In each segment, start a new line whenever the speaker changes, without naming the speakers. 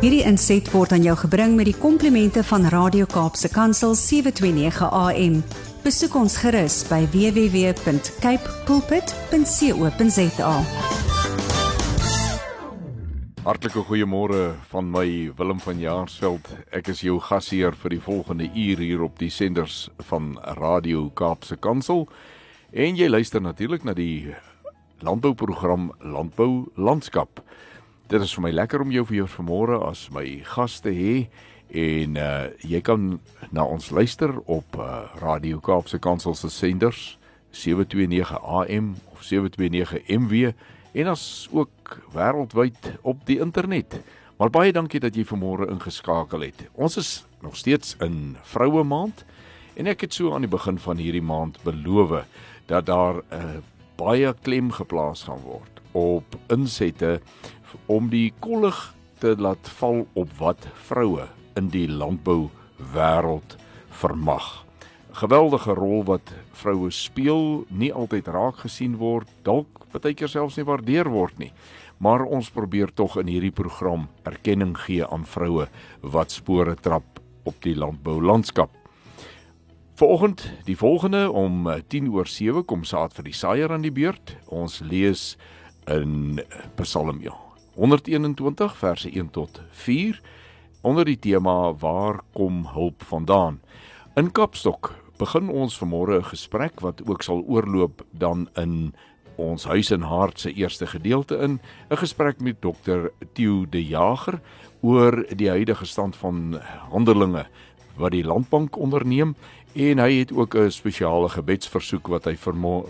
Hierdie inset word aan jou gebring met die komplimente van Radio Kaapse Kansel 729 AM. Besoek ons gerus by www.cape pulpit.co.za.
Hartlike goeiemôre van my Willem van Jaarsveld. Ek is jou gasheer vir die volgende uur hier op die senders van Radio Kaapse Kansel. En jy luister natuurlik na die landbouprogram Landbou Landskap. Dit is vir my lekker om jou vir vanmôre as my gas te hê en uh, jy kan na ons luister op uh, Radio Kaapse Kansel se senders 729 AM of 729 MW en as ook wêreldwyd op die internet. Maar baie dankie dat jy vanmôre ingeskakel het. Ons is nog steeds in Vroue Maand en ek het so aan die begin van hierdie maand beloof dat daar 'n uh, baie klem geplaas gaan word op insette om die kollig te laat val op wat vroue in die landbou wêreld vermag. Geweldige rol wat vroue speel, nie altyd raak gesien word, dalk baie keer selfs nie waardeer word nie. Maar ons probeer tog in hierdie program erkenning gee aan vroue wat spore trap op die landboulandskap. Vanoggend, die volgende om 10 oor 7 kom saad vir die saaier aan die beurt. Ons lees in Psalm 121 verse 1 tot 4 onder die tema waar kom hulp vandaan. In Kapstok begin ons vanmôre 'n gesprek wat ook sal oorloop dan in ons huis en hart se eerste gedeelte in 'n gesprek met dokter Theo De Jager oor die huidige stand van handelinge wat die landbank onderneem en hy het ook 'n spesiale gebedsversoek wat hy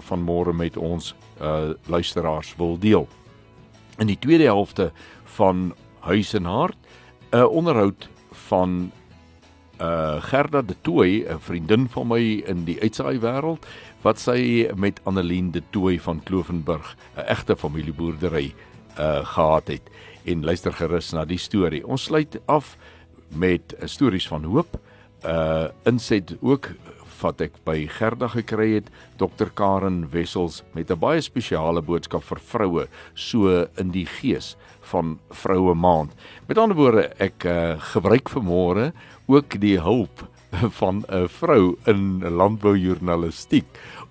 van môre met ons uh, luisteraars wil deel. In die tweede helfte van Huis en Hart 'n onderhoud van uh Gerda de Tooi, 'n vriendin van my in die uitsaai wêreld wat sy met Annelien de Tooi van Klovenburg, 'n egte familieboerdery uh gehad het en luister gerus na die storie. Ons sluit af met stories van hoop. Uh inset ook wat ek by Gerda gekry het, Dr Karen Wessels met 'n baie spesiale boodskap vir vroue so in die gees van vroue maand. Met ander woorde, ek uh, gebruik vanmôre ook die hulp van 'n vrou in landboujoernalistiek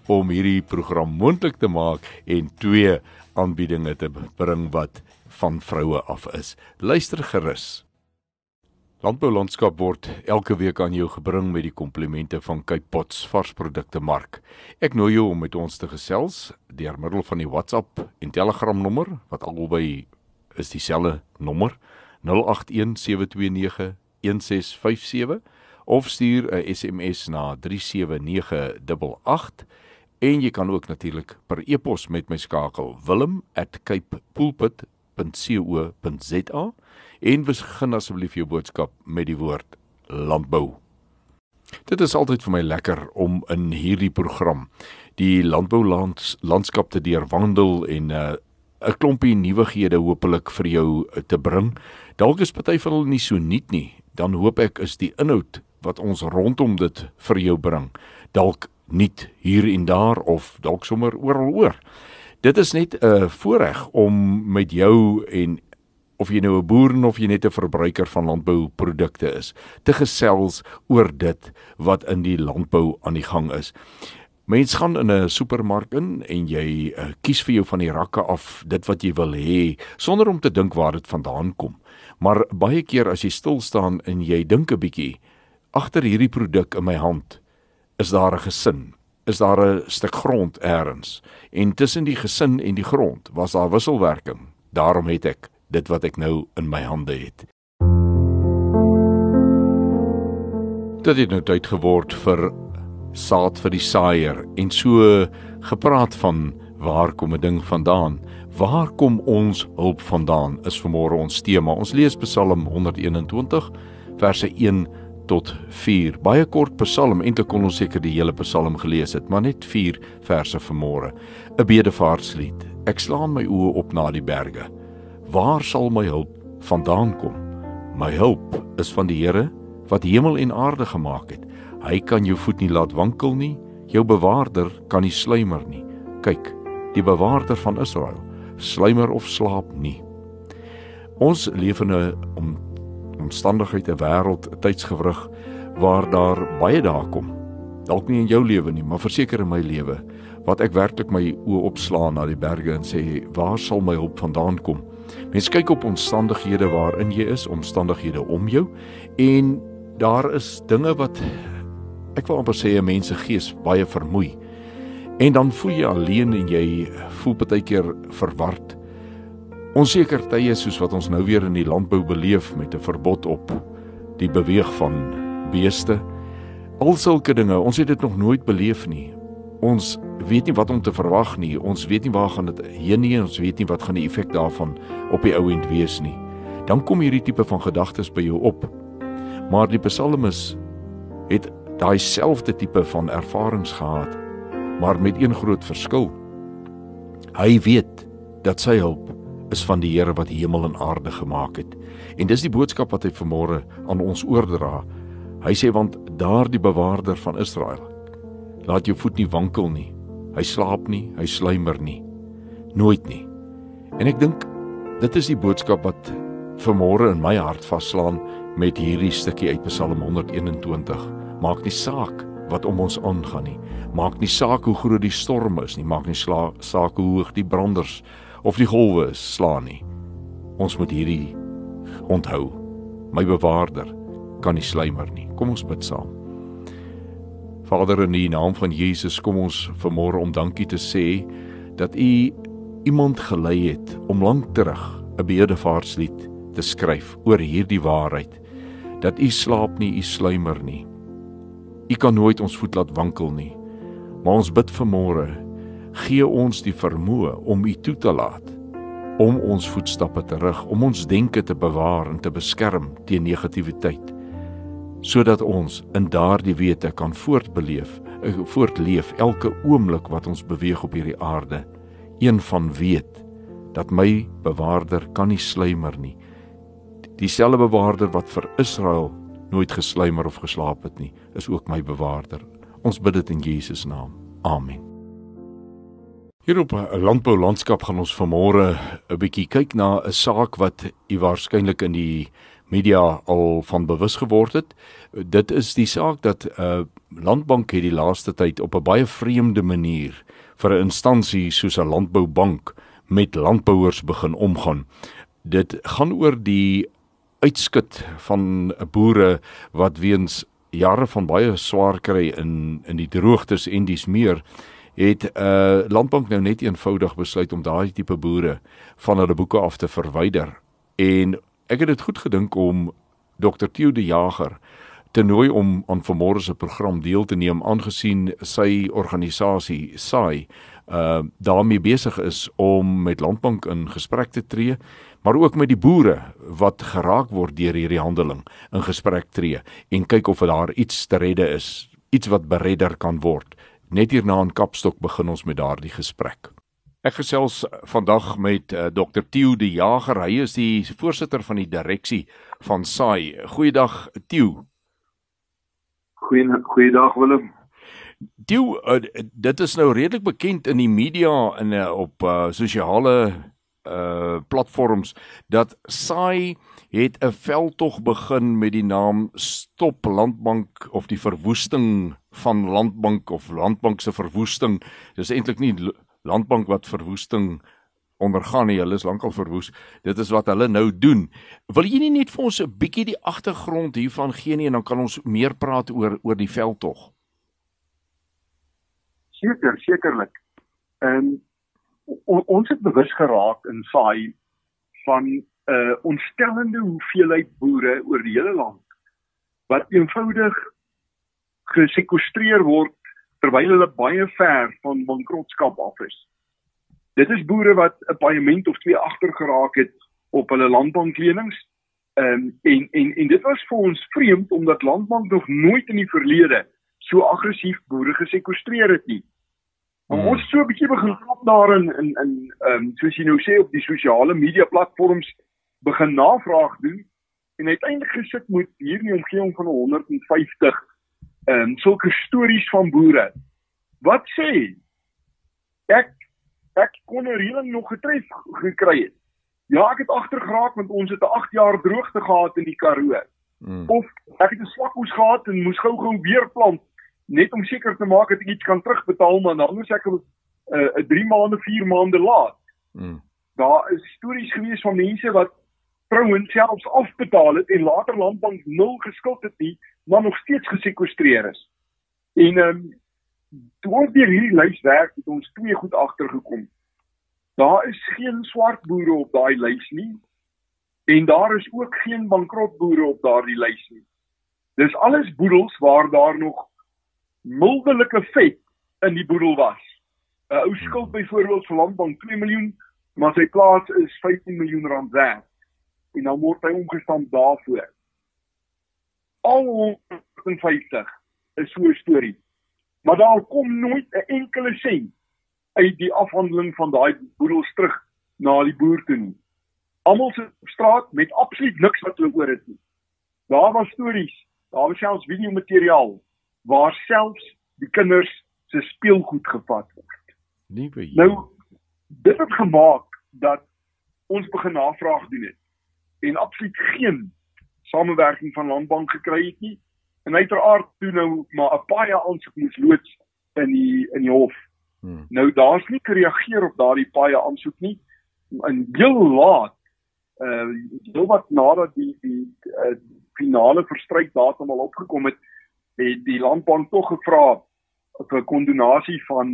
om hierdie program moontlik te maak en twee aanbiedinge te bring wat van vroue af is. Luister gerus. Landboulandskap word elke week aan jou gebring met die komplimente van Cape Pots varsprodukte mark. Ek nooi jou om met ons te gesels deur middel van die WhatsApp en Telegram nommer wat albei is dieselfde nommer 0817291657 of stuur 'n SMS na 37988 en jy kan ook natuurlik per e-pos met my skakel wilm@capepulpit.co.za en begin asseblief jou boodskap met die woord landbou. Dit is altyd vir my lekker om in hierdie program die landboulandskap te deurwandel en uh, 'n klompie nuwighede hopelik vir jou te bring. Dalk is party van hulle nie so nuut nie, dan hoop ek is die inhoud wat ons rondom dit vir jou bring dalk nuut hier en daar of dalk sommer oral oor. Dit is net 'n voorreg om met jou en of jy nou 'n boer of jy net 'n verbruiker van landbouprodukte is, te gesels oor dit wat in die landbou aan die gang is. Mense gaan in 'n supermark in en jy uh, kies vir jou van die rakke af dit wat jy wil hê sonder om te dink waar dit vandaan kom. Maar baie keer as jy stil staan en jy dink 'n bietjie agter hierdie produk in my hand, is daar 'n gesin, is daar 'n stuk grond eers en tussen die gesin en die grond was daar wisselwerking. Daarom het ek dit wat ek nou in my hande het. Dit het nou tyd geword vir saad vir die saaier en so gepraat van waar kom 'n ding vandaan? Waar kom ons hulp vandaan? Is vanmôre ons tema. Ons lees Psalm 121 verse 1 tot 4. Baie kort Psalm, eintlik kon ons seker die hele Psalm gelees het, maar net 4 verse vanmôre. 'n Bedevaartslied. Ek slaan my oë op na die berge. Waar sal my hulp vandaan kom? My hulp is van die Here wat hemel en aarde gemaak het. Hy kan jou voet nie laat wankel nie, jou bewaarder kan nie sluimer nie. Kyk, die bewaarder van Israel, sluimer of slaap nie. Ons leef in 'n omstandighede, 'n wêreld, 'n tydsgewrig waar daar baie dae kom. Dalk nie in jou lewe nie, maar verseker in my lewe wat ek werklik my oë opslaan na die berge en sê, "Waar sal my hulp vandaan kom?" Mens kyk op omstandighede waarin jy is, omstandighede om jou en daar is dinge wat ek wil amper sê 'n mens se gees baie vermoei. En dan voel jy alleen en jy voel baie keer verward. Onseker tye soos wat ons nou weer in die landbou beleef met 'n verbod op die beweeg van beeste. Al sulke dinge, ons het dit nog nooit beleef nie. Ons weet nie wat om te verwag nie. Ons weet nie waar gaan dit heen nie. Ons weet nie wat gaan die effek daarvan op die ou end wees nie. Dan kom hierdie tipe van gedagtes by jou op. Maar die psalmis het daai selfde tipe van ervarings gehad, maar met een groot verskil. Hy weet dat sy hulp is van die Here wat hemel en aarde gemaak het. En dis die boodskap wat hy vanmôre aan ons oordra. Hy sê want daardie bewaarder van Israel laat jou voet nie wankel nie. Hy slaap nie, hy sluimer nie. Nooit nie. En ek dink dit is die boodskap wat vanmôre in my hart vaslaan met hierdie stukkie uit Psalm 121. Maak nie saak wat om ons aangaan nie. Maak nie saak hoe groot die storm is nie, maak nie saak hoe hoog die branders of die golwe slaan nie. Ons moet hierdie onthou. My bewaarder kan nie sluimer nie. Kom ons bid saam. Vader in die naam van Jesus kom ons vanmôre om dankie te sê dat U iemand gelei het om lank terug 'n bedevaarslied te skryf oor hierdie waarheid dat U slaap nie, U sluimer nie. U kan nooit ons voet laat wankel nie. Maar ons bid vanmôre, gee ons die vermoë om U toe te laat om ons voetstappe te rig, om ons denke te bewaar en te beskerm teen negatiwiteit sodat ons in daardie wete kan voortbeleef, eh, voortleef elke oomblik wat ons beweeg op hierdie aarde, een van weet dat my bewaarder kan nie sluimer nie. Dieselfde bewaarder wat vir Israel nooit gesluimer of geslaap het nie, is ook my bewaarder. Ons bid dit in Jesus naam. Amen. Hier op 'n landbou landskap gaan ons vanmôre 'n bietjie kyk na 'n saak wat u waarskynlik in die media al van bewus geword het. Dit is die saak dat 'n uh, landbank het die laaste tyd op 'n baie vreemde manier vir 'n instansie soos 'n landboubank met landbouers begin omgaan. Dit gaan oor die uitskit van boere wat weens jare van baie swaar kry in in die droogtes en dis meer het 'n uh, landbank nou net eenvoudig besluit om daai tipe boere van hulle boeke af te verwyder en ek het dit goed gedink om Dr. Theo de Jager te nooi om aan vanmôre se program deel te neem aangesien sy organisasie SAI uh daarmee besig is om met Landbank in gesprek te tree maar ook met die boere wat geraak word deur hierdie handeling in gesprek tree en kyk of daar iets te redde is iets wat beredder kan word net hierna in Kapstok begin ons met daardie gesprek Ek gesels vandag met uh, Dr Theo De Jager. Hy is die voorsitter van die direksie van SAI. Goeiedag Theo.
Goeie goeiedag Willem.
Theo, uh, dit is nou redelik bekend in die media en uh, op uh, sosiale uh platforms dat SAI het 'n veldtog begin met die naam Stop Landbank of die verwoesting van Landbank of Landbank se verwoesting. Dis eintlik nie landbank wat verwoesting ondergaan nie, hulle is lankal verwoes. Dit is wat hulle nou doen. Wil jy nie net vir ons 'n bietjie die agtergrond hiervan gee nie en dan kan ons meer praat oor oor die veldtog?
Seker, sekerlik. Ehm um, ons het bewus geraak in saai van 'n uh, ontstellende hoeveelheid boere oor die hele land wat eenvoudig gesekwestreer word terwyl hulle baie ver van bankrotskap af is. Dit is boere wat 'n paaiement of twee agter geraak het op hulle landbanklenings. Ehm um, en en en dit was vir ons vreemd omdat Landbank nog nooit in die verlede so aggressief boere gesekwestreer het nie. Maar hmm. ons so 'n bietjie begin klop daar in in in ehm um, soos jy nou sê op die sosiale media platforms begin navraag doen en uiteindelik gesit met hierdie omgewing van 150 ehm um, sulke stories van boere. Wat sê? Ek ek kon 'n reëling nog getref gekry het. Ja, ek het agtergeraak want ons het 'n 8 jaar droogte gehad in die Karoo. Mm. Of ek het 'n swakhoes gehad en moes gou-gou weer plant net om seker te maak dat ek iets kan terugbetaal maar dan moes ek 'n uh, 3 maande, 4 maande laat. Mm. Daar is stories gewees van mense wat vrouens selfs afbetaal het en later landbank nul geskuld het nie, maar nog steeds gesekwestreer is. En ehm um, toe ons deur hierdie lys werk, het ons twee goed agtergekom. Daar is geen swart boere op daai lys nie en daar is ook geen bankrotboere op daardie lys nie. Dis alles boedels waar daar nog mildelike vet in die boedel was. 'n Ou skuld byvoorbeeld vir landbank 2 miljoen, maar sy plaas is 15 miljoen rand werd en dan word hy omgestamp daarvoor. Al 50 is so 'n storie. Maar daar kom nooit 'n enkele sent uit die afhandeling van daai boedels terug na die boer toe nie. Almal se op straat met absoluut niks wat hulle oor het nie. Daar was stories, daar was selfs videomateriaal waar selfs die kinders se speelgoed gevat word.
Liewe Here.
Nou dit het gemaak dat ons begin navraag doen het en absoluut geen samewerking van landbank gekry het nie. En uiteraard toe nou maar 'n paar jaar aansoek moes loods in die in die hof. Hmm. Nou daar's nie gereageer op daardie paar jaar aansoek nie. In heel laat uh heel wat nadat die die uh, finale verstrykdatum al opgekom het, het die landbank tog gevra vir kondonasie van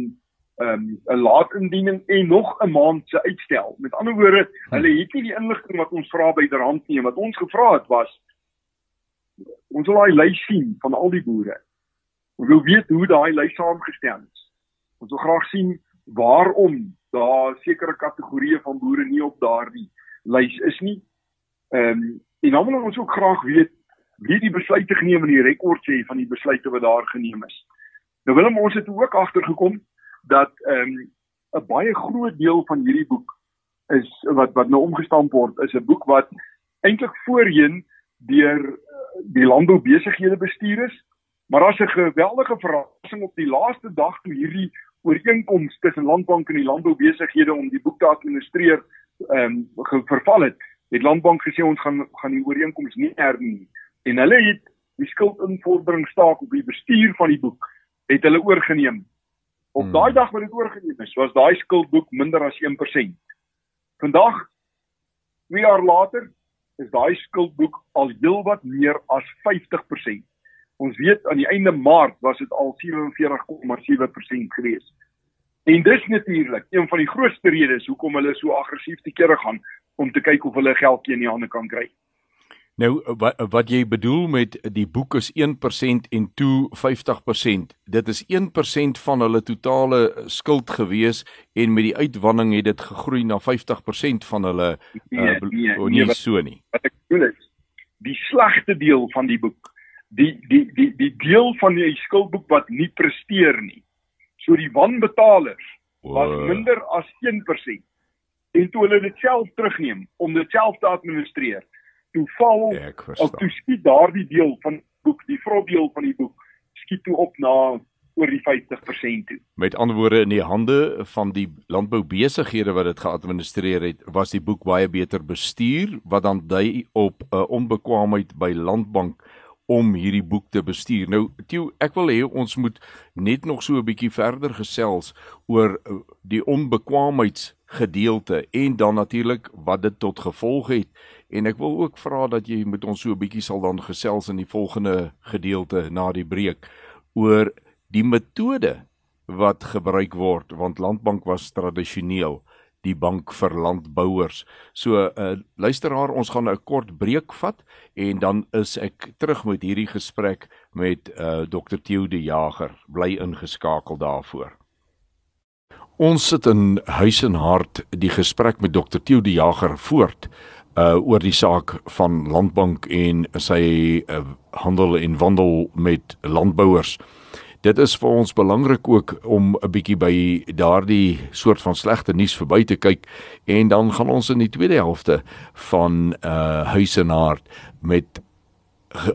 um, 'n laat indiening en nog 'n maand se uitstel. Met ander woorde, hulle het nie die inligting wat ons vra by derhand nie. Wat ons gevra het was ons wil daai lys sien van al die boere. Ons wil weet hoe daai lys saamgestel is. Ons wil graag sien waarom daar sekere kategorieë van boere nie op daardie lys is nie. Ehm um, en dan wil ons ook graag weet wie die besluite geneem en die rekord sê van die besluite wat daar geneem is. Nou wil ons het ook agtergekom dat ehm um, 'n baie groot deel van hierdie boek is wat wat nou omgestamp word is 'n boek wat eintlik voorheen deur eh, die landboubesighede bestuur is maar daar's 'n geweldige verrassing op die laaste dag toe hierdie ooreenkoms tussen landbank en die landboubesighede om die boek te administreer ehm um, verval het het landbank gesê ons gaan gaan die ooreenkoms nie hernie en hulle het die skuldinvordering staak op die bestuur van die boek het hulle oorgeneem Op hmm. daai dag wat dit oorgeneem is, was daai skuldboek minder as 1%. Vandag 2 jaar later is daai skuldboek al heelwat meer as 50%. Ons weet aan die einde Maart was dit al 47,7% gewees. En dis natuurlik een van die grootste redes hoekom hulle so aggressief te kere gaan om te kyk of hulle geldjie in die hande kan kry.
Nou wat wat jy bedoel met die boek is 1% en toe 50%. Dit is 1% van hulle totale skuld gewees en met die uitwanning het dit gegroei na 50% van hulle nee, uh, nee, oh, nee, nee, so nie.
Wat ek bedoel is die slegste deel van die boek. Die die die die deel van die skuldboek wat nie presteer nie. So die wanbetalers was oh. minder as 1%. En toe hulle dit self terugneem om dit self te administreer toe val of toe skiet daardie deel van boek die vrot deel van die boek skiet toe op na oor die 50% toe.
Met ander woorde in die hande van die landboubesighede wat dit geadministreer het, was die boek baie beter bestuur wat dan dui op 'n uh, onbekwaamheid by landbank om hierdie boek te bestuur. Nou, Tieu, ek wil hê ons moet net nog so 'n bietjie verder gesels oor uh, die onbekwaamheidsgedeelte en dan natuurlik wat dit tot gevolg het En ek wil ook vra dat jy met ons so 'n bietjie sal dan gesels in die volgende gedeelte na die breek oor die metode wat gebruik word want landbank was tradisioneel die bank vir landbouers. So uh luisteraar, ons gaan 'n kort breek vat en dan is ek terug met hierdie gesprek met uh Dr Theo de Jager. Bly ingeskakel daarvoor. Ons sit in huis en hart die gesprek met Dr Theo de Jager voort uh oor die saak van Landbank en sy uh, handel en wandel met landbouers. Dit is vir ons belangrik ook om 'n bietjie by daardie soort van slegte nuus verby te kyk en dan gaan ons in die tweede helfte van uh huis en hart met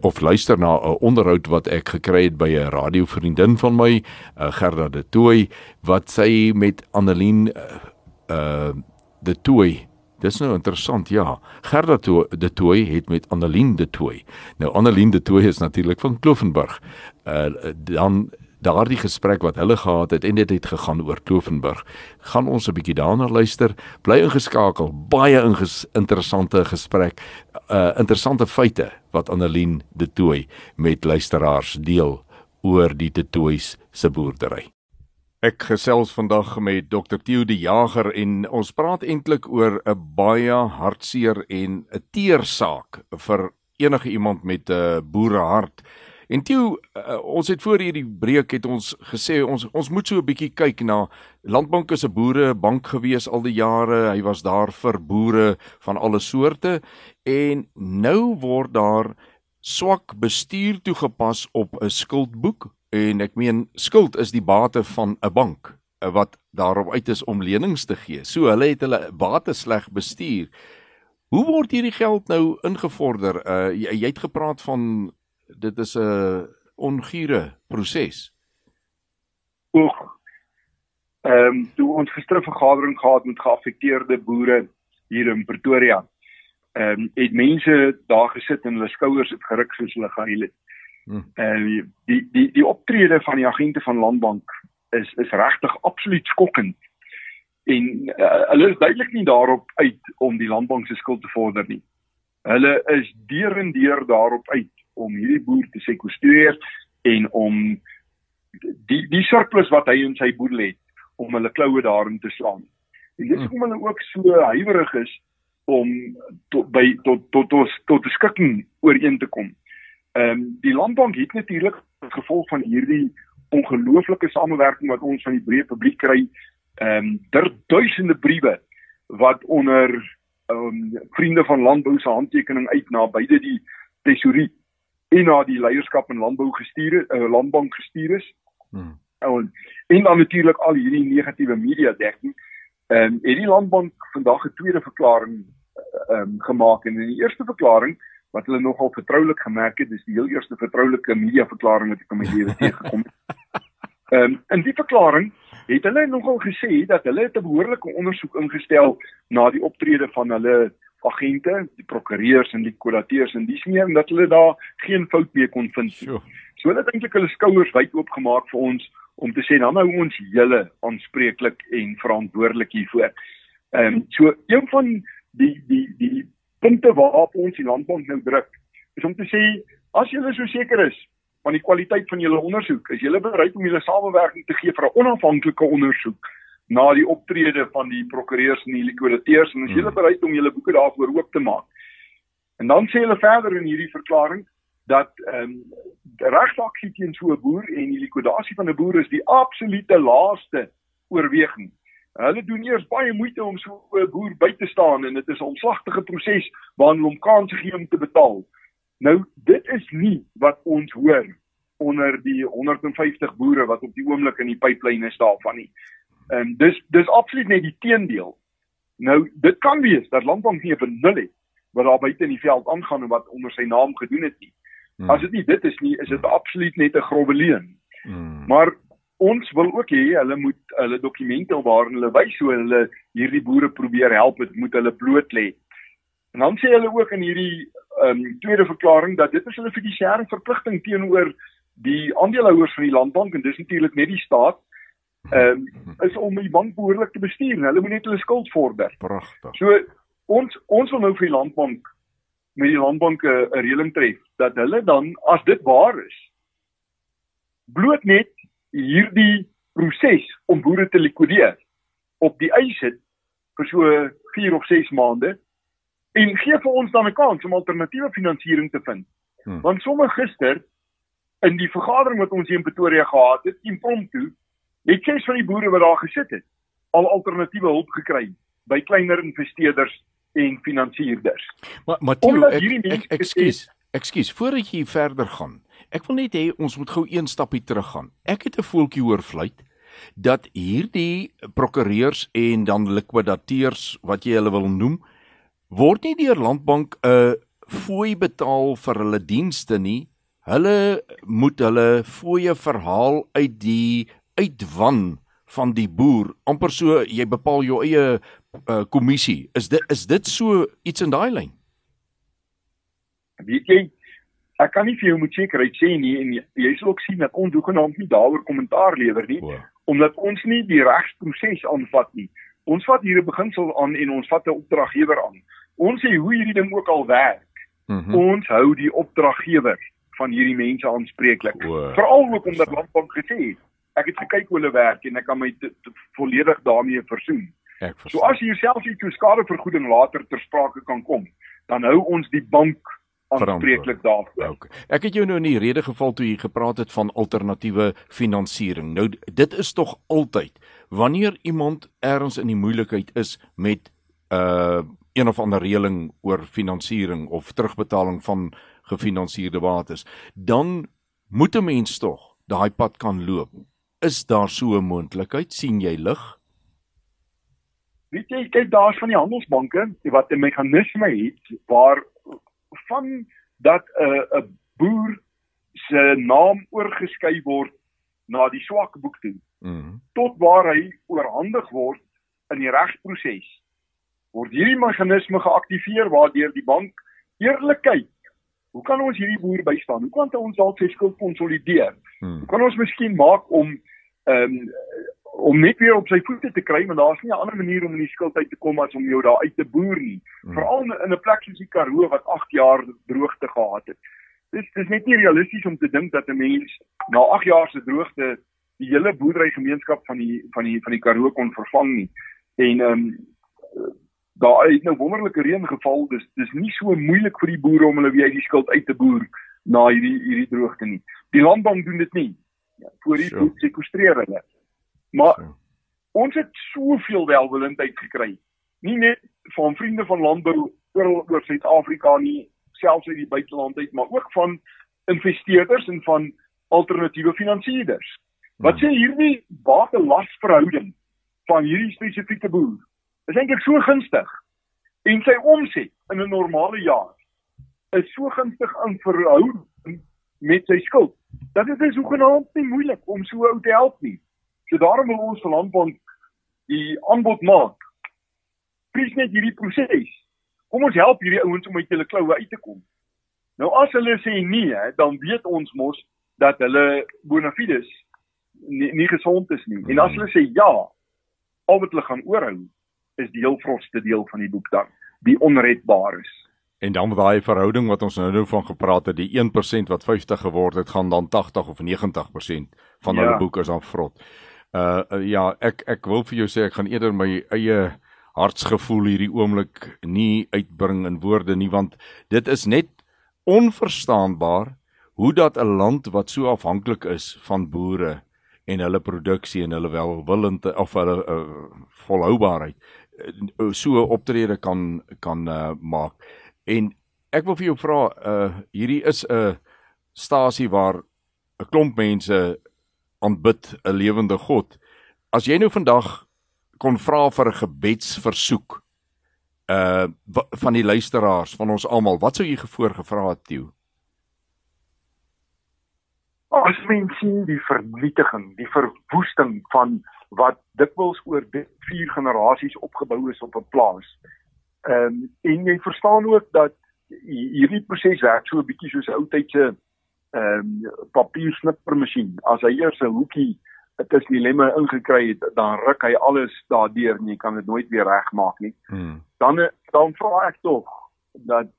of luister na 'n onderhoud wat ek gekry het by 'n radiovriendin van my, uh, Gerda de Tooi, wat sy met Annelien uh, uh de Tooi Dis nou interessant, ja. Gerda de Tooi het met Annelien de Tooi. Nou Annelien de Tooi is natuurlik van Klovenburg. Uh dan daardie gesprek wat hulle gehad het en dit het gegaan oor Klovenburg. Gaan ons 'n bietjie daarna luister. Bly ingeskakel. Baie inges interessante gesprek. Uh interessante feite wat Annelien de Tooi met luisteraars deel oor die de Toois se boerdery. Ek gesels vandag met Dr Theo die Jager en ons praat eintlik oor 'n baie hartseer en 'n teer saak vir enige iemand met 'n boerehart. En Theo, uh, ons het voor hierdie breek het ons gesê ons ons moet so 'n bietjie kyk na Landbank is 'n boere bank gewees al die jare. Hy was daar vir boere van alle soorte en nou word daar swak bestuur toegepas op 'n skuldboek En ek meen skuld is die bate van 'n bank eh, wat daarop uit is om lenings te gee. So hulle het hulle bate sleg bestuur. Hoe word hierdie geld nou ingevorder? Uh jy, jy het gepraat van dit is 'n ongure proses.
Oek. Ehm um, toe ons gister 'n vergadering gehad met geaffekteerde boere hier in Pretoria. Ehm um, het mense daar gesit en hulle skouers het geruk soos hulle gehuil het. Hmm. En uh, die die die optrede van die agente van Landbank is is regtig absoluut skokkend. En uh, hulle is duidelik nie daarop uit om die landbank se skuld te vorder nie. Hulle is deur en deur daarop uit om hierdie boer te sekwestreer en om die die surplus wat hy in sy boedel het om hulle kloue daarin te slaan. En dis hoekom hulle ook so huiwerig is om tot by tot tot tot tot 'n skikking ooreen te kom. Ehm um, die landbank het natuurlik as gevolg van hierdie ongelooflike samewerking wat ons van die breë publiek kry, ehm um, duisende briewe wat onder ehm um, vriende van landbou se handtekening uit na beide die tesorie en na die leierskap in landbou gestuur het, uh, landbank gestuur is. Hmm. En, en dan natuurlik al hierdie negatiewe media dekking. Ehm um, het die landbank vandag 'n tweede verklaring ehm um, gemaak en in die eerste verklaring wat hulle nogal vertroulik gemerk het, dis die heel eerste vertroulike media verklaring wat ek in my lewe teëgekom het. Ehm um, in die verklaring het hulle nogal gesê dat hulle 'n behoorlike ondersoek ingestel na die optrede van hulle agente, die prokureurs en die kurateers en dis meer en dat hulle daar geen fout mee kon vind. So, so hulle het eintlik hulle skouers wyd oopgemaak vir ons om te sê dan nou ons hele aanspreeklik en verantwoordelik hiervoor. Ehm um, so een van die die die punte waarop ons die landbank nou druk is om te sê as julle so seker is van die kwaliteit van julle ondersoek, is julle bereid om julle samewerking te gee vir 'n onafhanklike ondersoek na die optrede van die prokureurs en die likwidateurs en is julle hmm. bereid om julle boeke daarvoor oop te maak. En dan sê hulle verder in hierdie verklaring dat ehm um, regsaksie teen so 'n boer en die likwidasie van 'n boer is die absolute laaste oorweging Hulle doen eers baie moeite om so 'n boer by te staan en dit is 'n omslagtige proses waarin hom kans gee om te betaal. Nou dit is nie wat ons hoor onder die 150 boere wat op die oomblik in die pipeline is daarvan nie. Ehm um, dis dis absoluut net die teendeel. Nou dit kan wees dat Landbank nie 'n benul het wat daar buite in die veld aangaan en wat onder sy naam gedoen het nie. Hmm. As dit nie dit is nie, is dit absoluut net 'n grove leuen. Hmm. Maar ons wil ook hê hulle moet hulle dokumente waarin hulle wys hoe hulle hierdie boere probeer help met moet hulle bloot lê. En dan sê hulle ook in hierdie ehm um, tweede verklaring dat dit is hulle fidusiëre verpligting teenoor die aandeelhouers van die landbank en dis natuurlik net die staat ehm um, is om die bank behoorlik te bestuur en hulle moet net hulle skuld vorder.
Pragtig.
So ons ons wil nou vir die landbank met die landbank 'n reëling tref dat hulle dan as dit waar is bloot net hierdie proses om boere te likwideer op die eis het vir so 4 of 6 maande en gee vir ons dan 'n kans om alternatiewe finansiering te vind. Hmm. Want sommer gister in die vergadering wat ons hier in Pretoria gehad het, impromptu, het ses van die boere wat daar gesit het, al alternatiewe hulp gekry by kleiner investeerders en finansierders.
Maar maar toe ek ek ekskuus, ekskuus, voordat jy verder gaan. Ek wil net hê ons moet gou een stapie teruggaan. Ek het 'n voeltjie hoor fluit dat hierdie prokureurs en dan likwidateurs wat jy hulle wil noem, word nie deur Landbank 'n fooi betaal vir hulle dienste nie. Hulle moet hulle fooie verhaal uit die uitwan van die boer. amper so jy bepaal jou eie uh, kommissie. Is dit is dit so iets in daai lyn?
Weet jy, ek kan nie vir jou met sekerheid sê nie en jy, jy sal ook sien dat ons hoegenaamd nie daaroor kommentaar lewer nie, wow. omdat ons nie die regsproses aanvat nie. Ons vat hier 'n beginsel aan en ons vat 'n opdraggewer aan. Ons sê hoe hierdie ding ook al werk. Mm -hmm. Ons hou die opdraggewer van hierdie mense aanspreeklik. Veral ook omdat Landbank gesê het ek het gekyk hoe hulle werk en ek kan my te, te, volledig daarmee versoen. So as jy jouself iets toe skadevergoeding later ter sprake kan kom, dan hou ons die bank aanspreeklik daarvoor.
Okay. Ek het jou nou in die rede geval toe jy gepraat het van alternatiewe finansiering. Nou dit is tog altyd wanneer iemand ergens in die moeilikheid is met uh een of ander reëling oor finansiering of terugbetaling van gefinansierde bates, dan moet 'n mens tog daai pad kan loop. Is daar so 'n moontlikheid? sien jy lig?
Weet jy, kyk daar's van die handelsbanke wat 'n meganisme het waar van dat 'n uh, 'n boer se naam oorgeskei word na die swak boek toe. Mm -hmm. Tot waar hy oorhandig word in die regsproses. Word hierdie meganisme geaktiveer waardeur die bank eerlikheid Hoe kan ons hierdie boer bystaan? Hoe kan ons dalk sy skuld konsolideer? Hmm. Hoe kan ons miskien maak om ehm um, om net weer op sy voete te kry, maar daar's nie 'n ander manier om in die skuld uit te kom as om jou daar uit te boer nie. Hmm. Veral in 'n plek soos die Karoo wat 8 jaar droogte gehad het. Dis dis net nie realisties om te dink dat 'n mens na 8 jaar se droogte die hele boerderygemeenskap van die van die van die Karoo kon vervang nie. En ehm um, daar het nou wonderlike reën geval. Dis dis nie so moeilik vir die boere om hulle weer uit die skuld uit te boer na hierdie hierdie droogte nie. Die landbank doen dit nie. Ja, voor die sure. sekwestreer hulle. Maar sure. ons het soveel welwillendheid gekry. Nie net van vriende van landbou oor oor Suid-Afrika nie, selfs uit die buiteland uit, maar ook van investeerders en van alternatiewe finansiëerders. Wat hmm. sê hierdie bate-las-verhouding van hierdie spesifieke boer? is eintlik so gunstig. En sy omset in 'n normale jaar is so gunstig in verhouding met sy skuld. Dat dit is hoegenaamd nie moeilik om so ou te help nie. So daarom wil ons van Landbank die aanbod maak. Prys net hierdie proses. Kom ons help hierdie ouens om uit hulle kloue uit te kom. Nou as hulle sê nee, dan weet ons mos dat hulle bona fides nie, nie gesond is nie. En as hulle sê ja, al wat hulle gaan oorhou is die heel vrotste deel van die boek dan, die onredbaar is.
En dan daai verhouding wat ons nou nou van gepraat het, die 1% wat 50 geword het, gaan dan 80 of 90% van ja. hulle boeke is dan vrot. Uh, uh ja, ek ek wil vir jou sê ek gaan eerder my eie hartsgevoel hierdie oomblik nie uitbring in woorde nie want dit is net onverstaanbaar hoe dat 'n land wat so afhanklik is van boere en hulle produksie en hulle welwillendheid of hulle uh, volhoubaarheid uh, so optrede kan kan uh, maak. En ek wil vir jou vra uh hierdie is 'n stasie waar 'n klomp mense aanbid 'n lewende God. As jy nou vandag kon vra vir 'n gebedsversoek uh van die luisteraars van ons almal, wat sou jy gevoorgevra het, Tieu?
As mens sien die vernietiging, die verwoesting van wat dikwels oor vier generasies opgebou is op 'n plaas. Ehm um, en jy verstaan ook dat hierdie proses werk so 'n bietjie soos ou tydse ehm um, papiersnippermasjien. As hy eers 'n hoekie tussen die lemme ingekry het, dan ruk hy alles daardeur en jy kan dit nooit weer regmaak nie. Hmm. Dan dan vra ek tog dat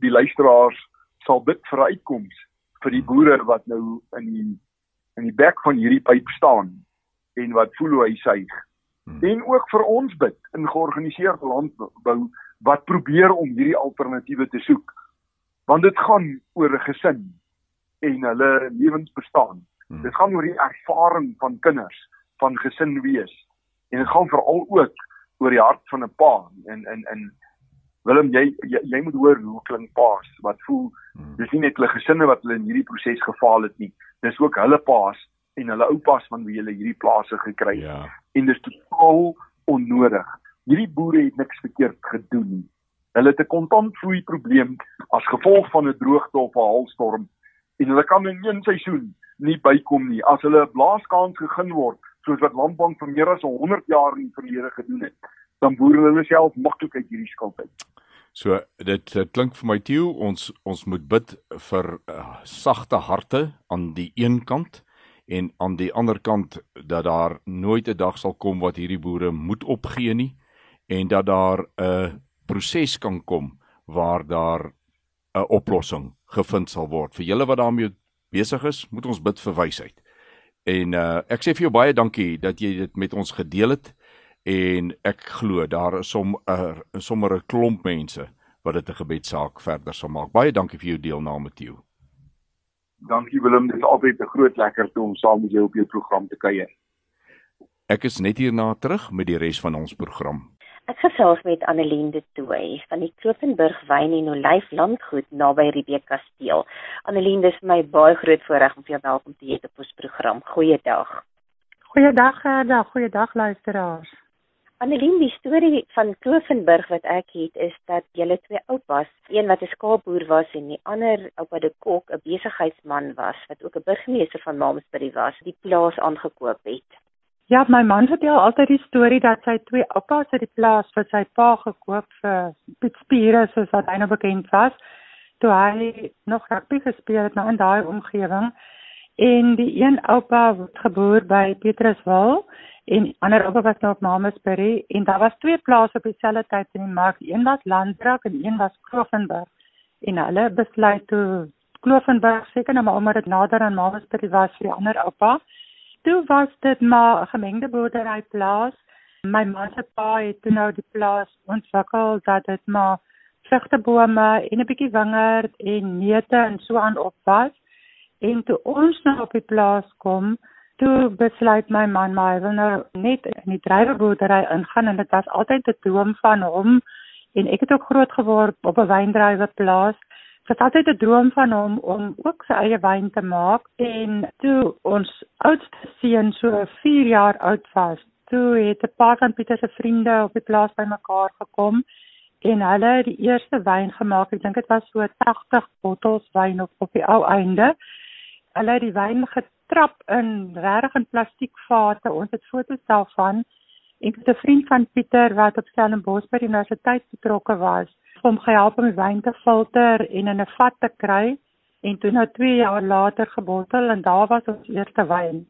die luisteraars sal bid vir uitkoms vir die boere wat nou in die in die bek van hierdie pyp staan en wat voel hoe hy suig. Hmm. En ook vir ons bid in georganiseerde landbou wat probeer om hierdie alternatiewe te soek. Want dit gaan oor 'n gesin en hulle lewensbestaan. Hmm. Dit gaan oor die ervaring van kinders, van gesin wees. En dit gaan veral ook oor die hart van 'n pa en en en Willem jy, jy jy moet hoor hoe klink paas wat voel hmm. dis nie net hulle gesinne wat hulle in hierdie proses gefaal het nie dis ook hulle paas en hulle oupas van wie hulle hierdie plase gekry het. Ja. En dis totaal onnodig. Hierdie boere het niks verkeerd gedoen nie. Hulle het 'n kontantvloei probleem as gevolg van 'n droogte of 'n haalstorm en hulle kan in een seisoen nie bykom nie. As hulle 'n blaaskans gegee word, soos wat Landbank vir meer as 100 jaar in die verlede gedoen het, dan boer hulle self maklik uit hierdie skuld uit.
So dit, dit klink vir my Tieu ons ons moet bid vir uh, sagte harte aan die een kant en aan die ander kant dat daar nooit 'n dag sal kom wat hierdie boere moet opgee nie en dat daar 'n proses kan kom waar daar 'n oplossing gevind sal word. Vir julle wat daarmee besig is, moet ons bid vir wysheid. En uh, ek sê vir jou baie dankie dat jy dit met ons gedeel het en ek glo daar is som 'n uh, sommer 'n klomp mense wat dit 'n gebedsaak verder sal maak. Baie dankie vir jou deelname Theo.
Dankie Willem, dit is altyd 'n groot lekkerte om saam met jou op jou program te kuier.
Ek is net hierna terug met die res van ons program.
Ek gesels met Annelien de Tooy van die Kloofenburg Wyn en Olyf Landgoed naby Riebeek Kasteel. Annelien, dis my baie groot voorreg om jou welkom te heet op ons program. Goeiedag.
Goeiedag, Gerda. Goeiedag luisteraars.
Annelien, die storie van Kloofenburg wat ek het is dat julle twee oupas, een wat 'n skaapboer was en die ander oupa de Kok, 'n besigheidsman was wat ook 'n burgemeester van Mamesbury was, die plaas aangekoop het.
Ja, my man vertel altyd die storie dat sy twee oupas uit die plaas vir sy pa gekoop vir Piet Spiere soos wat hy nou bekend was, toe hy nog rugby gespeel het nou in daai omgewing. En die een oupa word geboor by Petruswil en ander oupa was nou op Mamesbury en daar was twee plase op dieselfde tyd in die mark. Een was Landrak en een was Kloofenburg. En hulle besluit toe Kloofenburg seker nou maar omdat dit nader aan Mamesbury was vir die ander oupa. Toe was dit maar 'n gemengde boerdery plaas. My ma se pa het toe nou die plaas ontwikkel dat dit maar vrugtebome en 'n bietjie wingerd en neute en so aan op was. En toe ons nou op die plaas kom, toe besluit my man maar hy wil nou net in die druiweboerdery ingaan en dit was altyd 'n droom van hom en ek het ook groot geword op 'n wyndruiweplaas. Dit was altyd 'n droom van hom om ook sy eie wyn te maak en toe ons oudste seun so 4 jaar oud was, toe het 'n paar van Pieter se vriende op die plaas bymekaar gekom en hulle het die eerste wyn gemaak. Ek dink dit was so 80 bottels wyn op op die ou einde. Hulle het die wyn getrap in regtig in plastiekvate. Ons het foto's daarvan. Ek het 'n vriend van Pieter wat op Stellenbosch by die universiteit betrokke was, om gehelp om die wyn te filter en in 'n vat te kry en toe nou 2 jaar later gebottel en daar was ons eerste wyn.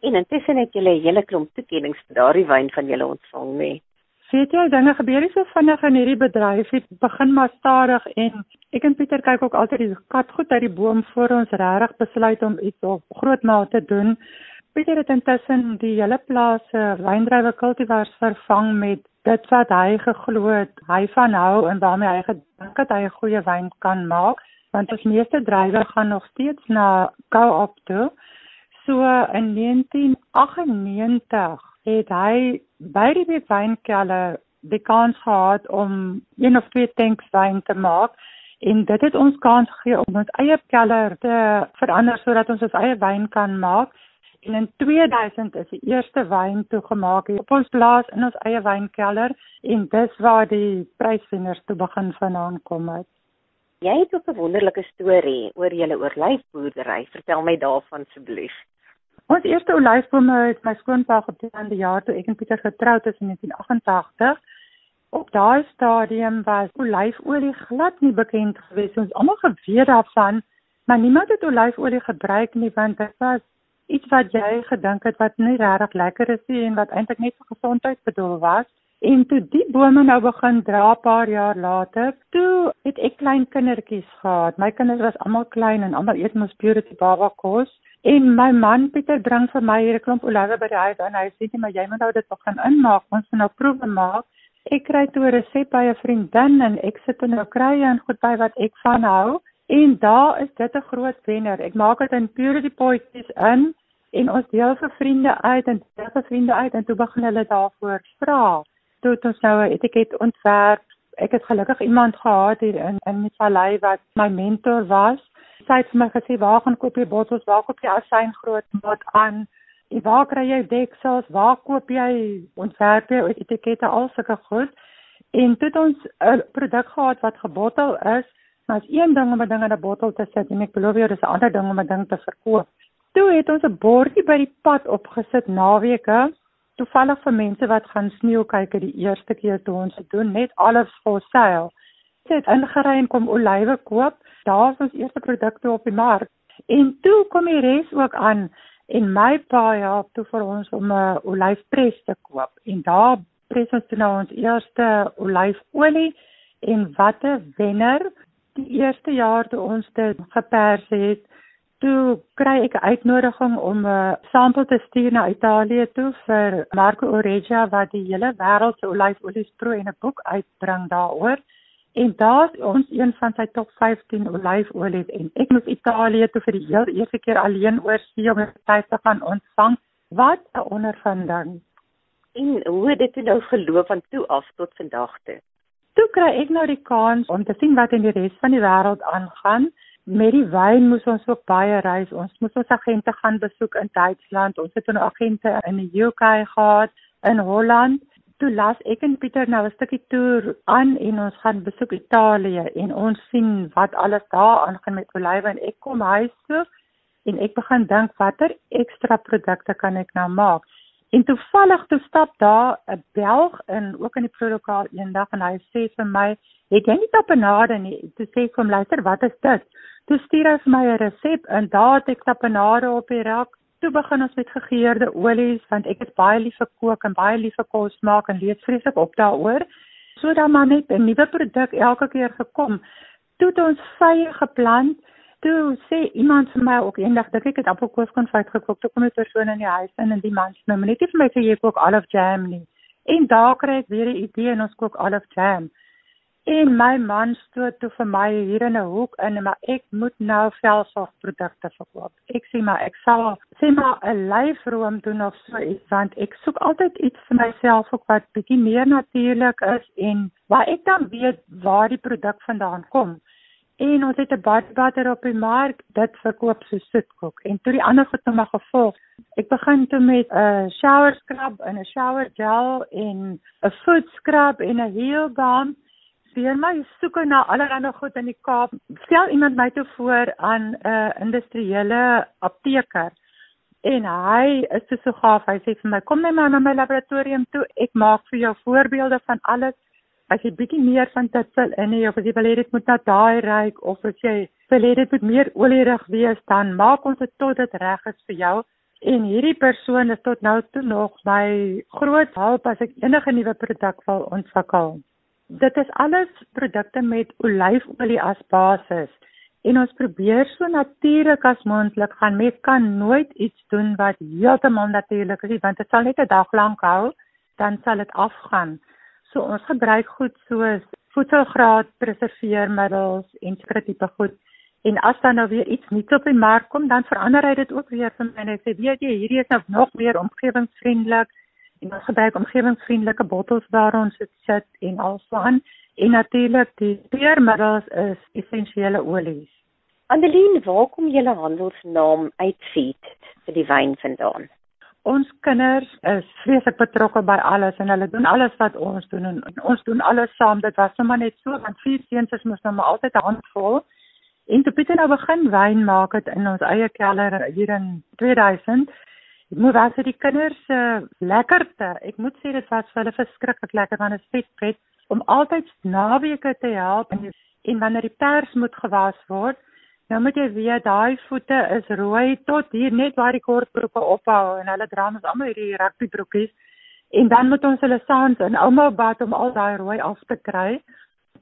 En intussen het julle 'n hele klomp toekennings vir daardie wyn van julle ontvang, nê? Nee.
Weet jy, dinge gebeur nie so vinnig in hierdie bedryf nie. Begin maar stadig en ek en Pieter kyk ook altyd die kat goed uit die boom voor ons regtig besluit om iets op groot maat te doen. Pieter het intussen die hele plaas se wyndrywe kultivars vervang met dit wat hy geglo het hy van hou en waarmee hy gedink het hy 'n goeie wyn kan maak, want ons meeste drywe gaan nog steeds na Co-op toe. So in 1998 het hy by die wynkelder die kans gehad om een of twee tanks wyn te maak en dit het ons kans gegee om ons eie kelder te verander sodat ons ons eie wyn kan maak en in 2000 is die eerste wyn toegemaak op ons plaas in ons eie wynkelder en dis waar die pryswenners toe begin vandaan kom het.
Jy het ook 'n wonderlike storie oor julle oorlyfboerdery. Vertel my daarvan asseblief.
Ons eerste olyfbome het my skoonpa geplant die jaar toe ek en Pieter getroud is in 1988. Op daai stadium was olyfolie glad nie bekend gewees. Ons almal geweet daarvan, maar niemand het olyfolie gebruik nie want dit was iets wat jy gedink het wat nie regtig lekker is nie en wat eintlik net vir gesondheid bedoel was. En toe die bome nou begin dra paar jaar later, toe het ek klein kindertjies gehad. My kinders was almal klein en almal eet mos purity baba kos. En my man Pieter bring vir my hier 'n klomp olywe by die huis en hy sê net maar jy moet nou dit begin inmaak. Ons moet nou proewe maak. Ek kry toe 'n resep by 'n vriendin en ek sit en nou kry en goed by wat ek van hou. En daar is dit 'n groot wenner. Ek maak dit in purity potjies in en ons deel vir vriende uit en deel vir vriende uit en toe begin hulle daarvoor vra. Toe het ons nou 'n etiket ontwerp. Ek het gelukkig iemand gehad hier in in die vallei wat my mentor was sy het vir my gesê waar gaan koop jy bottels, waar koop jy asyn groot maat aan? En waar kry jy deksels? Waar koop jy ontwerp jy etikette al sulke goed? En dit ons 'n produk gehad wat gebottel is, maar is een ding om 'n ding in 'n bottel te sit en ek belowe jou dis 'n ander ding om 'n ding te verkoop. Toe het ons 'n bordjie by die pad opgesit naweke toevallig vir mense wat gaan sneeu kyk die eerste keer toe ons dit doen, net alles vir sale. Dit het ingery en kom olywe koop. Daar is ons eerste produkte op die mark. En toe kom die res ook aan en my pa help toe vir ons om 'n olyfpres te koop. En daar pres ons toe nou ons eerste olyfolie en wat 'n wenner die eerste jaar toe ons dit gepers het toe kry ek 'n uitnodiging om 'n sampel te stuur na Italië toe vir Marco Oregia wat die hele wêreld se olyfolies proe en 'n boek uitbring daaroor. En daar's ons een van sy top 15 olyfolies en ek moes Italië toe vir die heel eerste keer alleen oor see om dit te gaan ontvang. Wat 'n ondervinding.
En hoe het dit nou geloop van toe af tot vandag toe?
Toe kry ek nou die kans om te sien wat in die res van die wêreld aangaan met die wyn moes ons ook baie reis. Ons moes ons agente gaan besoek in Duitsland. Ons het 'n agente in die UK gehad, in Holland. Toe las ek en Pieter nou 'n stukkie toer aan en ons gaan besoek Italië en ons sien wat alles daar aangaan met olywe en ek kom huis toe en ek begin dink watter ekstra produkte kan ek nou maak. En toevallig toe stap daar 'n Belg in ook in die produkaal eendag en hy sê vir my, "Het jy nie tapenade nie?" Toe sê ek vir hom, "Luister, wat is dit?" Toe stuur hy vir my 'n resep en daar het ek tapenade op die rak. Toe begin ons met gegeurde olies want ek is baie lief vir kook en baie lief vir kos maak en lees vreeslik op daaroor. So dan maar net 'n nuwe produk elke keer gekom. Toe het ons vye geplant. Toe sê iemand vir my ook eendag dat ek het appelkoeskonfyt gekook. Toe kom 'n persoon in die huis in en die man sê nou net vir my sê jy kook olive jam nie. En daar kry ek weer 'n idee en ons kook olive jam. En my man stoot toe vir my hier in 'n hoek in, maar ek moet nou velsorgprodukte verkoop. Ek sê maar ek sal sê maar 'n lyfroom doen of so iets want ek soek altyd iets vir myself ook wat bietjie meer natuurlik is en waar ek dan weet waar die produk vandaan kom. En ons het 'n body butter op die mark, dit verkoop so soetkoek en toe die ander goed nou maar gevolg. Ek begin toe met 'n shower scrub en 'n shower gel en 'n foot scrub en 'n heel balm deur my soeke na allerlei goed in die Kaap, stel iemand my toe voor aan 'n uh, industriële apteker. En hy is so gaaf. Hy sê vir my, "Kom net maar na my laboratorium toe. Ek maak vir jou voorbeelde van alles. As jy bietjie meer van dit wil in hê of as jy wil hê dit moet na daai ryk of as jy wil hê dit moet meer olierig wees, dan maak ons dit tot dit reg is vir jou." En hierdie persoon is tot nou toe nog my groot hulp as ek enige nuwe produk wil ontwikkel. Dit is alles produkte met olyfolie as basis en ons probeer so natuurlik as moontlik gaan. Mens kan nooit iets doen wat heeltemal natuurlik is want dit sal net 'n dag lank hou, dan sal dit afgaan. So ons gebruik goed soos voedselgraad preserveermiddels en sekere tipe goed. En as dan nou weer iets nuuts op die mark kom, dan verander hy dit ook weer vir my en ek sê weet jy, hierdie is nou nog meer omgewingsvriendelik en ons gebruik omgewingsvriendelike bottels waar ons dit sit en alsaan en natuurlik die speurmiddels is essensiële olies.
Andeline, waar kom julle handelsnaam uitfeed vir die wyn vandaan?
Ons kinders is vreeslik betrokke by alles en hulle doen alles wat ons doen en, en ons doen alles saam. Dit was sommer net so want vier seuns is mos nou maar altyd 'n handvol. En toe Pieter nou begin wyn maak het in ons eie kelder hier in 2000 Ek moet wel sê die kinders se uh, lekkerte. Ek moet sê dit was vir hulle verskriklik lekker want dit is vet vet om altyd naweke te help en, en wanneer die pers moet gewas word, nou moet jy weet daai voete is rooi tot hier net waar die kortbroeke ophou en hulle dra ons almal hierdie rugbybroekies en dan moet ons hulle saans in ouma bad om al daai rooi af te kry.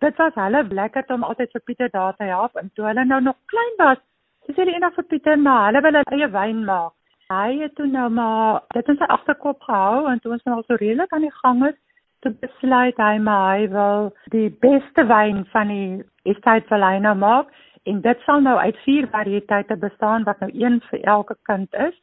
Dit was hulle lekker om altyd vir Pieter daar te help en toe hulle nou nog klein was, sê hulle eendag vir Pieter maar hulle wil hulle eie wyn maak. Hy het toe nou maar dit in sy agterkop gehou en toe ons nou al so redelik aan die gang is, toe besluit hy maar hy wil die beste wyn van die estate Valina maak en dit sal nou uit vier variëteite bestaan wat nou een vir elke kind is.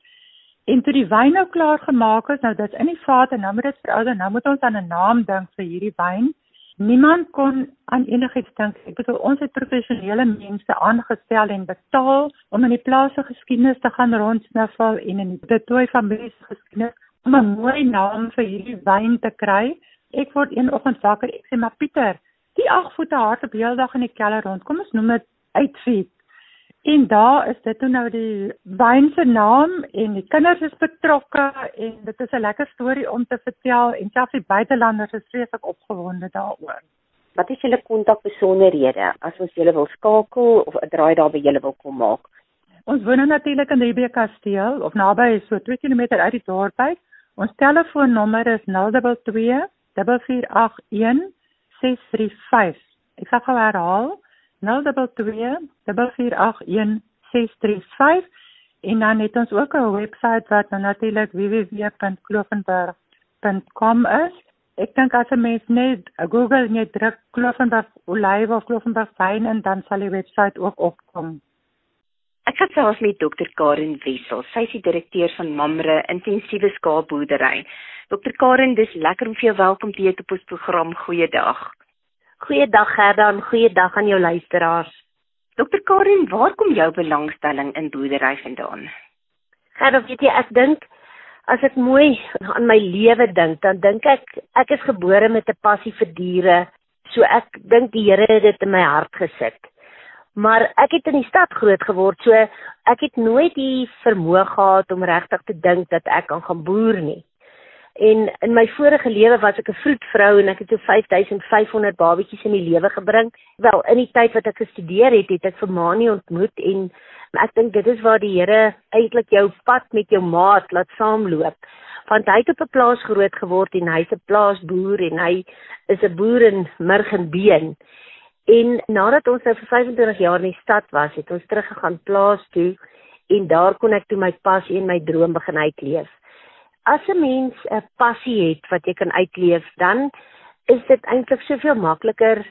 En toe die wyn nou klaar gemaak is, nou dit's in die vat en nou moet dit verouder, nou moet ons aan 'n naam dink vir hierdie wyn. Niemand kon aan enigiets dink. Ek bedoel ons het professionele mense aangestel en betaal om in die plase geskiedenis te gaan rondsniffel en in die Tooi familie se geskiedenis om 'n mooi naam vir hierdie wyn te kry. Ek word een oggend wakker, ek sê maar Pieter, die 8 voete hart op heeldag in die keller rond. Kom ons noem dit uitfeed. En daar is dit nou die wyn se naam en die kinders is betrokke en dit is 'n lekker storie om te vertel en selfs die buitelanders is vreeslik opgewonde daaroor.
Wat is julle kontakbesonderhede as ons julle wil skakel of 'n draai daar by julle wil kom maak?
Ons woon nou natuurlik in Ribe Kasteel of naby so 2 km uit die dorp uit. Ons telefoonnommer is 022 481 635. Ek sal gou herhaal 022 481 en dan het ons ook 'n webwerf wat nou natuurlik www.klovenberg.com is. Ek dink as 'n mens net Google net druk Klovenberg olywe of Klovenberg wyn en dan sal die webwerf ook opkom.
Ek het selfs met dokter Karen Wessel, sy is die direkteur van Mamre Intensiewe Skaapboerdery. Dokter Karen, dis lekker om vir jou welkom te heet op ons program. Goeiedag.
Goeiedag Gerda en goeiedag aan jou luisteraars.
Dokter Karin, waar kom jou belangstelling in boerdery vandaan?
Gerda, weet jy, ek dink as ek mooi aan my lewe dink, dan dink ek ek is gebore met 'n passie vir diere. So ek dink die Here het dit in my hart gesit. Maar ek het in die stad groot geword, so ek het nooit die vermoë gehad om regtig te dink dat ek kan gaan boer nie. En in my vorige lewe was ek 'n vroedvrou en ek het so 5500 babetjies in die lewe gebring. Wel, in die tyd wat ek gestudeer het, het ek vir Mani ontmoet en ek dink dit is waar die Here eintlik jou pad met jou maat laat saamloop. Want hy het op 'n plaas groot geword en hy's 'n plaasboer en hy is 'n boer in Murgenbeen. En nadat ons nou vir 25 jaar in die stad was, het ons teruggegaan plaas toe en daar kon ek toe my passie en my droom begin uitleef as 'n mens 'n passie het wat jy kan uitleef, dan is dit eintlik soveel makliker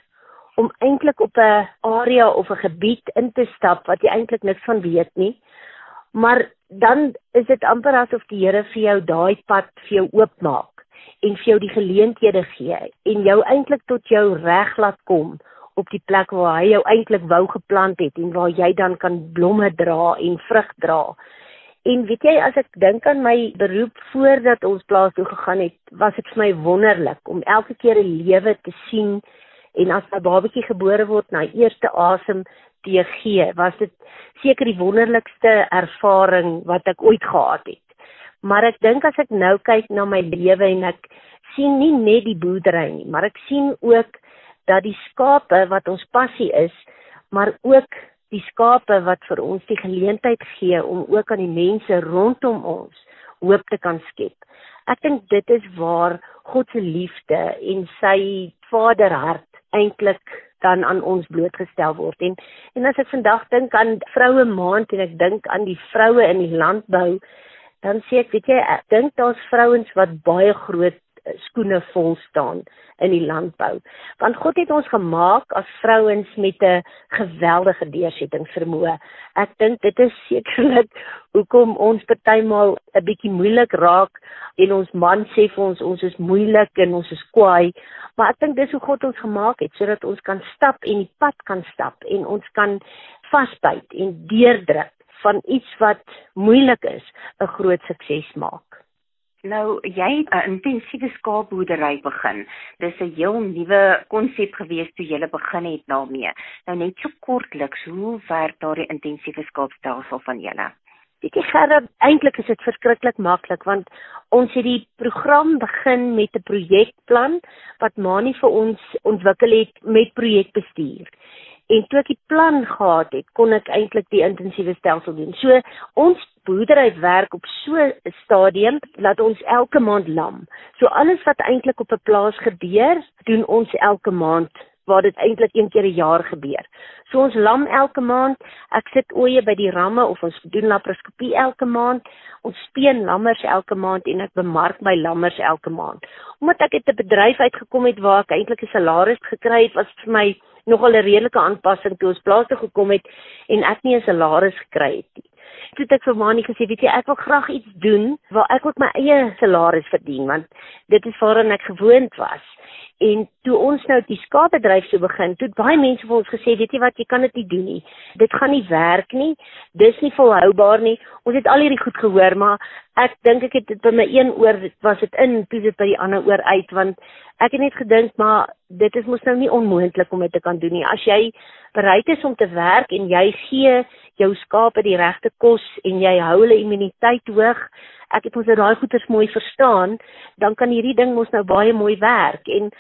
om eintlik op 'n area of 'n gebied in te stap wat jy eintlik niks van weet nie. Maar dan is dit amper asof die Here vir jou daai pad vir jou oopmaak en vir jou die geleenthede gee en jou eintlik tot jou reg laat kom op die plek waar hy jou eintlik wou geplant het en waar jy dan kan blomme dra en vrug dra. En weet jy as ek dink aan my beroep voordat ons plaas toe gegaan het, was dit vir my wonderlik om elke keer 'n lewe te sien en as 'n babatjie gebore word na eerste asem te gee, was dit seker die wonderlikste ervaring wat ek ooit gehad het. Maar ek dink as ek nou kyk na my lewe en ek sien nie net die boerdery nie, maar ek sien ook dat die skape wat ons passie is, maar ook die skape wat vir ons die geleentheid gee om ook aan die mense rondom ons hoop te kan skep. Ek dink dit is waar God se liefde en sy vaderhart eintlik dan aan ons blootgestel word en en as ek vandag dink aan vroue maand en ek dink aan die vroue in die landbou dan sê ek weet jy ek dink daar's vrouens wat baie groot skoene vol staan in die landbou. Want God het ons gemaak as vrouens met 'n geweldige deursettingsvermoë. Ek dink dit is sekerlik hoekom ons partymal 'n bietjie moeilik raak en ons man sê vir ons ons is moeilik en ons is kwaai, maar ek dink dis hoe God ons gemaak het sodat ons kan stap en die pad kan stap en ons kan vasbyt en deurdruk van iets wat moeilik is 'n groot sukses maak.
Nou, jy het 'n intensiewe skaapboerdery begin. Dis 'n heel nuwe konsep gewees toe jy begin het daarmee. Nou net so kortliks, hoe werk daardie intensiewe skaapstelsel van julle?
Dit is gerad eintlik is dit verskriklik maklik want ons het die program begin met 'n projekplan wat Mani vir ons ontwikkel het met projekbestuur. En toe ek die plan gehad het, kon ek eintlik die intensiewe stelsel doen. So ons boerdery werk op so 'n stadium dat ons elke maand lam. So alles wat eintlik op 'n plaas gebeur, doen ons elke maand waar dit eintlik een keer 'n jaar gebeur. So ons lam elke maand. Ek sit ooe by die ramme of ons doen laparoskopie elke maand. Ons speen lammers elke maand en ek bemark my lammers elke maand. Omdat ek uit 'n bedryf uitgekom het waar ek eintlik 'n salaris gekry het, was dit vir my nogal 'n redelike aanpassing toe ons plaas toe gekom het en ek nie 'n salaris gekry het nie toe het ek vir Mani gesê, weet jy, ek wil graag iets doen waar ek ook my eie salaris verdien want dit is waaraan ek gewoond was. En toe ons nou die skaapbedryf so begin, toe baie mense vir ons gesê, weet jy wat, jy kan dit nie doen nie. Dit gaan nie werk nie. Dis nie volhoubaar nie. Ons het al hierdie goed gehoor, maar ek dink ek het dit by my een oor was dit in, toe dit by die ander oor uit want ek het net gedink maar dit is mos nou nie onmoontlik om dit te kan doen nie. As jy bereid is om te werk en jy gee jou skape die regte kos en jy hou hulle immuniteit hoog, ek het mos nou daai goeters mooi verstaan, dan kan hierdie ding mos nou baie mooi werk. En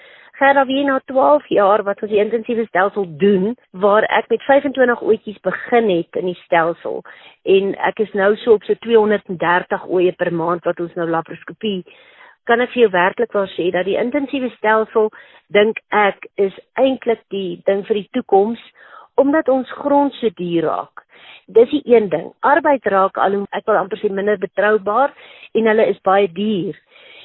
Gerda wie na 12 jaar wat ons die intensiewe stelsel doen waar ek met 25 oetjies begin het in die stelsel en ek is nou so op so 230 oeye per maand wat ons nou laparoskopie kan ek vir jou werklik waar sê dat die intensiewe stelsel dink ek is eintlik die ding vir die toekoms omdat ons grond so duur raak. Dis die een ding. Arbeid raak al hoe ek wil amper sê minder betroubaar en hulle is baie duur.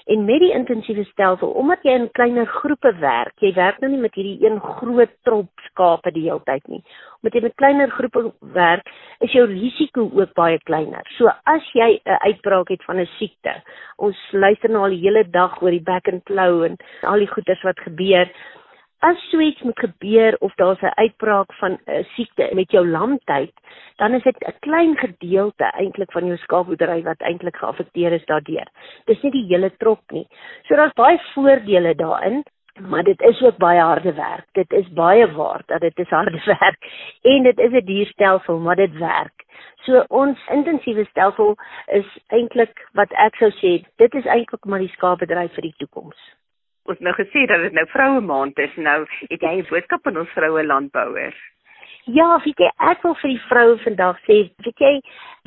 En met die intensiewe stelsel, omdat jy in kleiner groepe werk, jy werk nou nie met hierdie een groot trop skape die hele tyd nie. Omdat jy met kleiner groepe werk, is jou risiko ook baie kleiner. So as jy 'n uitbraak het van 'n siekte, ons luister nou al die hele dag oor die back and claw en al die goeters wat gebeur, as so iets moet gebeur of daar's 'n uitbraak van 'n uh, siekte met jou lamtyd, dan is dit 'n klein gedeelte eintlik van jou skaapboerdery wat eintlik geaffekteer is daardeur. Dis nie die hele trop nie. So daar's baie voordele daarin, maar dit is ook baie harde werk. Dit is baie waar dat dit is harde werk en dit is 'n duur stelsel, maar dit werk. So ons intensiewe stelsel is eintlik wat ek sou sê, dit is eintlik maar die skaapboerdery vir die toekoms
ons nou gesê dat dit nou vroue maand is nou het jy 'n boodskap aan ons vroue landbouers
ja weet jy ek wil vir die vroue vandag sê weet jy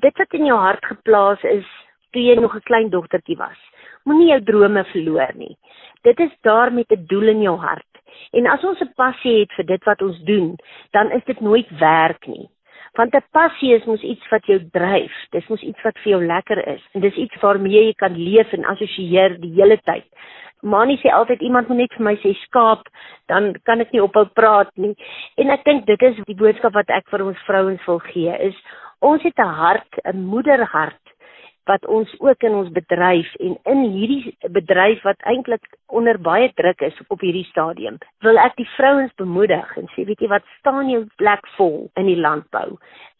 dit wat in jou hart geplaas is toe jy nog 'n klein dogtertjie was moenie jou drome verloor nie dit is daar met 'n doel in jou hart en as ons 'n passie het vir dit wat ons doen dan is dit nooit werk nie want 'n passie is mos iets wat jou dryf. Dis mos iets wat vir jou lekker is. En dis iets waarmee jy kan leef en assosieer die hele tyd. Manie sê altyd iemand moet net vir my sê skaap, dan kan ek nie ophou praat nie. En ek dink dit is die boodskap wat ek vir ons vrouens wil gee is ons het 'n hart, 'n moederhart wat ons ook in ons bedryf en in hierdie bedryf wat eintlik onder baie druk is op hierdie stadium. Wil ek die vrouens bemoedig en sê weet jy wat staan jou plek vol in die landbou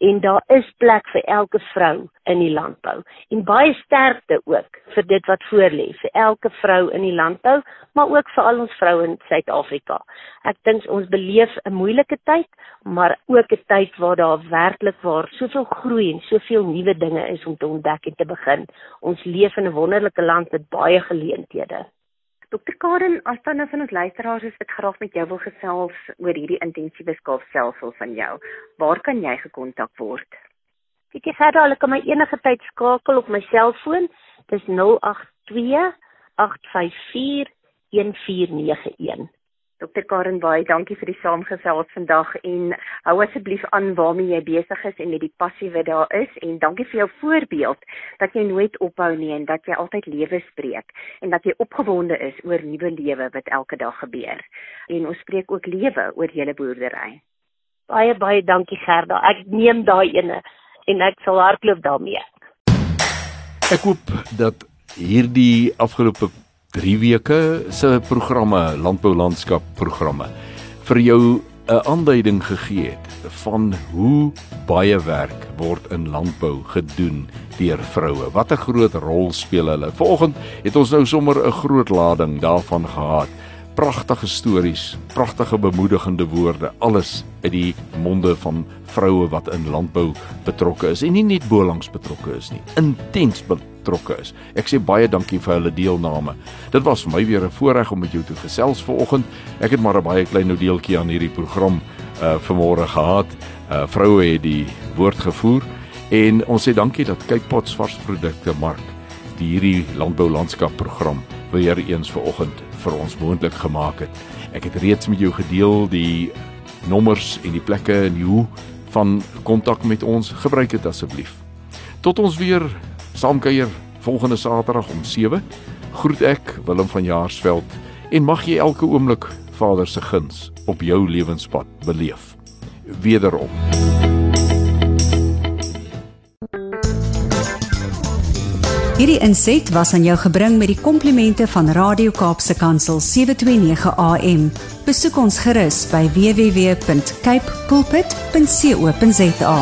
en daar is plek vir elke vrou in die landbou en baie sterkte ook vir dit wat voorlê vir elke vrou in die landbou maar ook vir al ons vroue in Suid-Afrika. Ek dink ons beleef 'n moeilike tyd, maar ook 'n tyd waar daar werklik waar soveel groei en soveel nuwe dinge is om te ontdek en te begin. Ons leef in 'n wonderlike land met baie geleenthede.
Dokter Karen, as dan nou van ons luisteraars is wat graag met jou wil gesels oor hierdie intensiewe skaapstelsel van jou, waar kan jy gekontak word?
Ek gee verder hulle kan my enige tyd skakel op my selfoon. Dis 082 854 1491.
Dr Karen Baai, dankie vir die saamgesels vandag en hou asseblief aan waarmee jy besig is en met die passie wat daar is en dankie vir jou voorbeeld dat jy nooit ophou nie en dat jy altyd lewe spreek en dat jy opgewonde is oor nuwe lewe wat elke dag gebeur. En ons spreek ook lewe oor julle boerdery.
Baie baie dankie Gerda. Ek neem daai ene en ek sal hardloop daarmee.
Ek hoop dat hierdie afgelope 3 weke se programme, landbou landskap programme vir jou 'n aanduiding gegee het van hoe baie werk word in landbou gedoen deur vroue. Wat 'n groot rol speel hulle. Vanoggend het ons nou sommer 'n groot lading daarvan gehad. Pragtige stories, pragtige bemoedigende woorde, alles uit die monde van vroue wat in landbou betrokke is en nie net bolangs betrokke is nie. Intens betrokke is. Ek sê baie dankie vir hulle deelname. Dit was vir my weer 'n voorreg om met jou te gesels vanoggend. Ek het maar 'n baie klein deeltjie aan hierdie program uh vanmôre gehad. Uh vroue het die woord gevoer en ons sê dankie dat Kypots varsprodukte mark die hierdie landbou landskap program weer eens vanoggend vir ons moontlik gemaak het. Ek het reeds met jou gedeel die nommers en die plekke en hoe van kontak met ons gebruik dit asseblief. Tot ons weer saamkuier volgende Saterdag om 7. Groet ek Willem van Jaarsveld en mag jy elke oomblik Vader se guns op jou lewenspad beleef. Wederom.
Hierdie inset was aan jou gebring met die komplimente van Radio Kaapse Kansel 729 AM. Besoek ons gerus by www.cape pulpit.co.za.